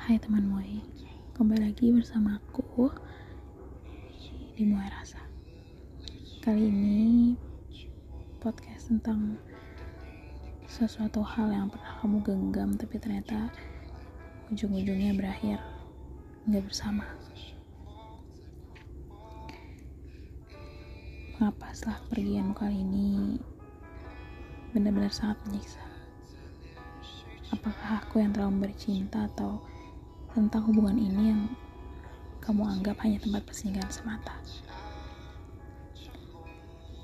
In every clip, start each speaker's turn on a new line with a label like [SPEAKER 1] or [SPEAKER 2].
[SPEAKER 1] Hai teman Moe, kembali lagi bersama aku di Moe Rasa. Kali ini podcast tentang sesuatu hal yang pernah kamu genggam tapi ternyata ujung-ujungnya berakhir nggak bersama. Mengapa setelah kepergianmu kali ini benar-benar sangat menyiksa? Apakah aku yang terlalu bercinta atau tentang hubungan ini yang kamu anggap hanya tempat persinggahan semata.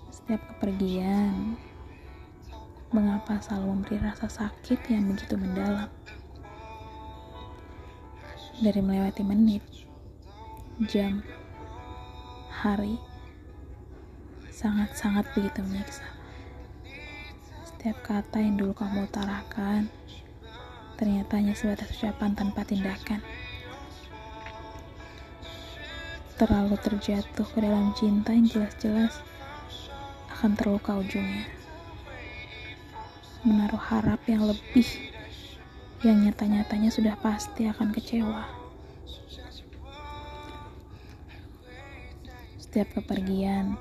[SPEAKER 1] Setiap kepergian, mengapa selalu memberi rasa sakit yang begitu mendalam? Dari melewati menit, jam, hari, sangat-sangat begitu menyiksa. Setiap kata yang dulu kamu utarakan, ternyata hanya sebatas ucapan tanpa tindakan. Terlalu terjatuh ke dalam cinta yang jelas-jelas akan terluka ujungnya. Menaruh harap yang lebih, yang nyata-nyatanya sudah pasti akan kecewa. Setiap kepergian,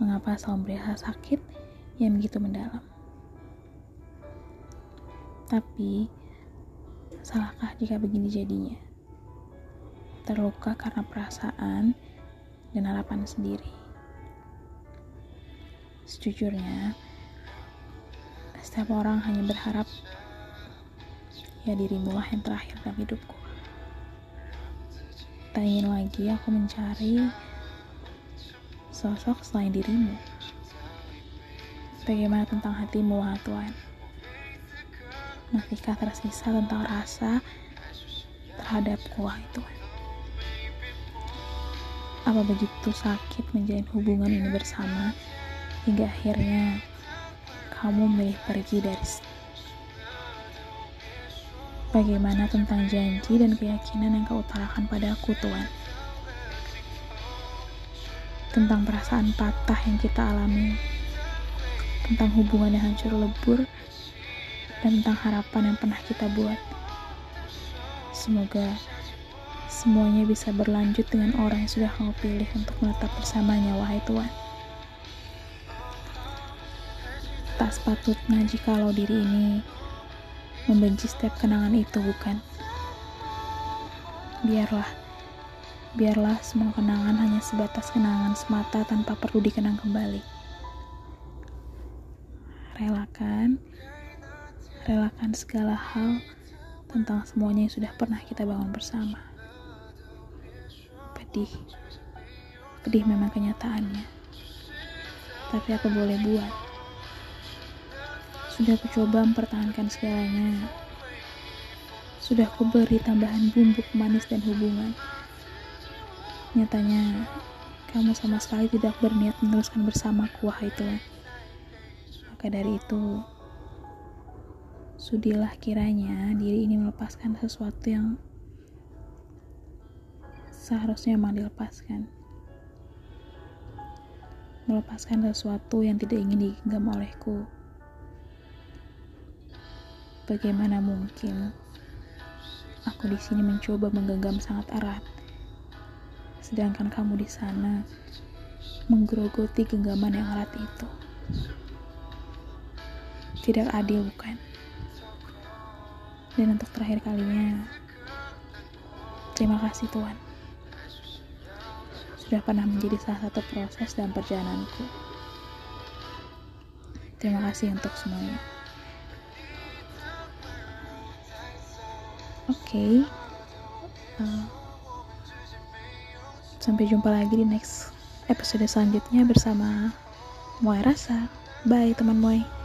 [SPEAKER 1] mengapa selalu beri sakit yang begitu mendalam? Tapi, Salahkah jika begini jadinya? Terluka karena perasaan dan harapan sendiri. Sejujurnya, setiap orang hanya berharap ya dirimu lah yang terakhir dalam hidupku. Tak ingin lagi aku mencari sosok selain dirimu. Bagaimana tentang hatimu, Tuhan? Masihkah tersisa tentang rasa terhadap kuah itu apa begitu sakit menjalin hubungan ini bersama hingga akhirnya kamu memilih pergi dari Bagaimana tentang janji dan keyakinan yang kau utarakan padaku, Tuhan? Tentang perasaan patah yang kita alami, tentang hubungan yang hancur lebur, tentang harapan yang pernah kita buat. Semoga semuanya bisa berlanjut dengan orang yang sudah kamu pilih untuk menetap bersamanya, wahai Tuhan. Tak sepatutnya jikalau diri ini membenci setiap kenangan itu, bukan? Biarlah, biarlah semua kenangan hanya sebatas kenangan semata tanpa perlu dikenang kembali. Relakan relakan segala hal tentang semuanya yang sudah pernah kita bangun bersama. Pedih, pedih memang kenyataannya. Tapi aku boleh buat. Sudah aku coba mempertahankan segalanya. Sudah aku beri tambahan bumbu manis dan hubungan. Nyatanya, kamu sama sekali tidak berniat meneruskan bersamaku, wahai Tuhan. Maka dari itu, Sudilah kiranya diri ini melepaskan sesuatu yang seharusnya memang dilepaskan. Melepaskan sesuatu yang tidak ingin digenggam olehku. Bagaimana mungkin aku di sini mencoba menggenggam sangat erat, sedangkan kamu di sana menggerogoti genggaman yang erat itu. Tidak adil, bukan? Dan untuk terakhir kalinya, terima kasih Tuhan. Sudah pernah menjadi salah satu proses dalam perjalananku. Terima kasih untuk semuanya. Oke. Okay. Uh, sampai jumpa lagi di next episode selanjutnya bersama Moe Rasa. Bye teman Moe.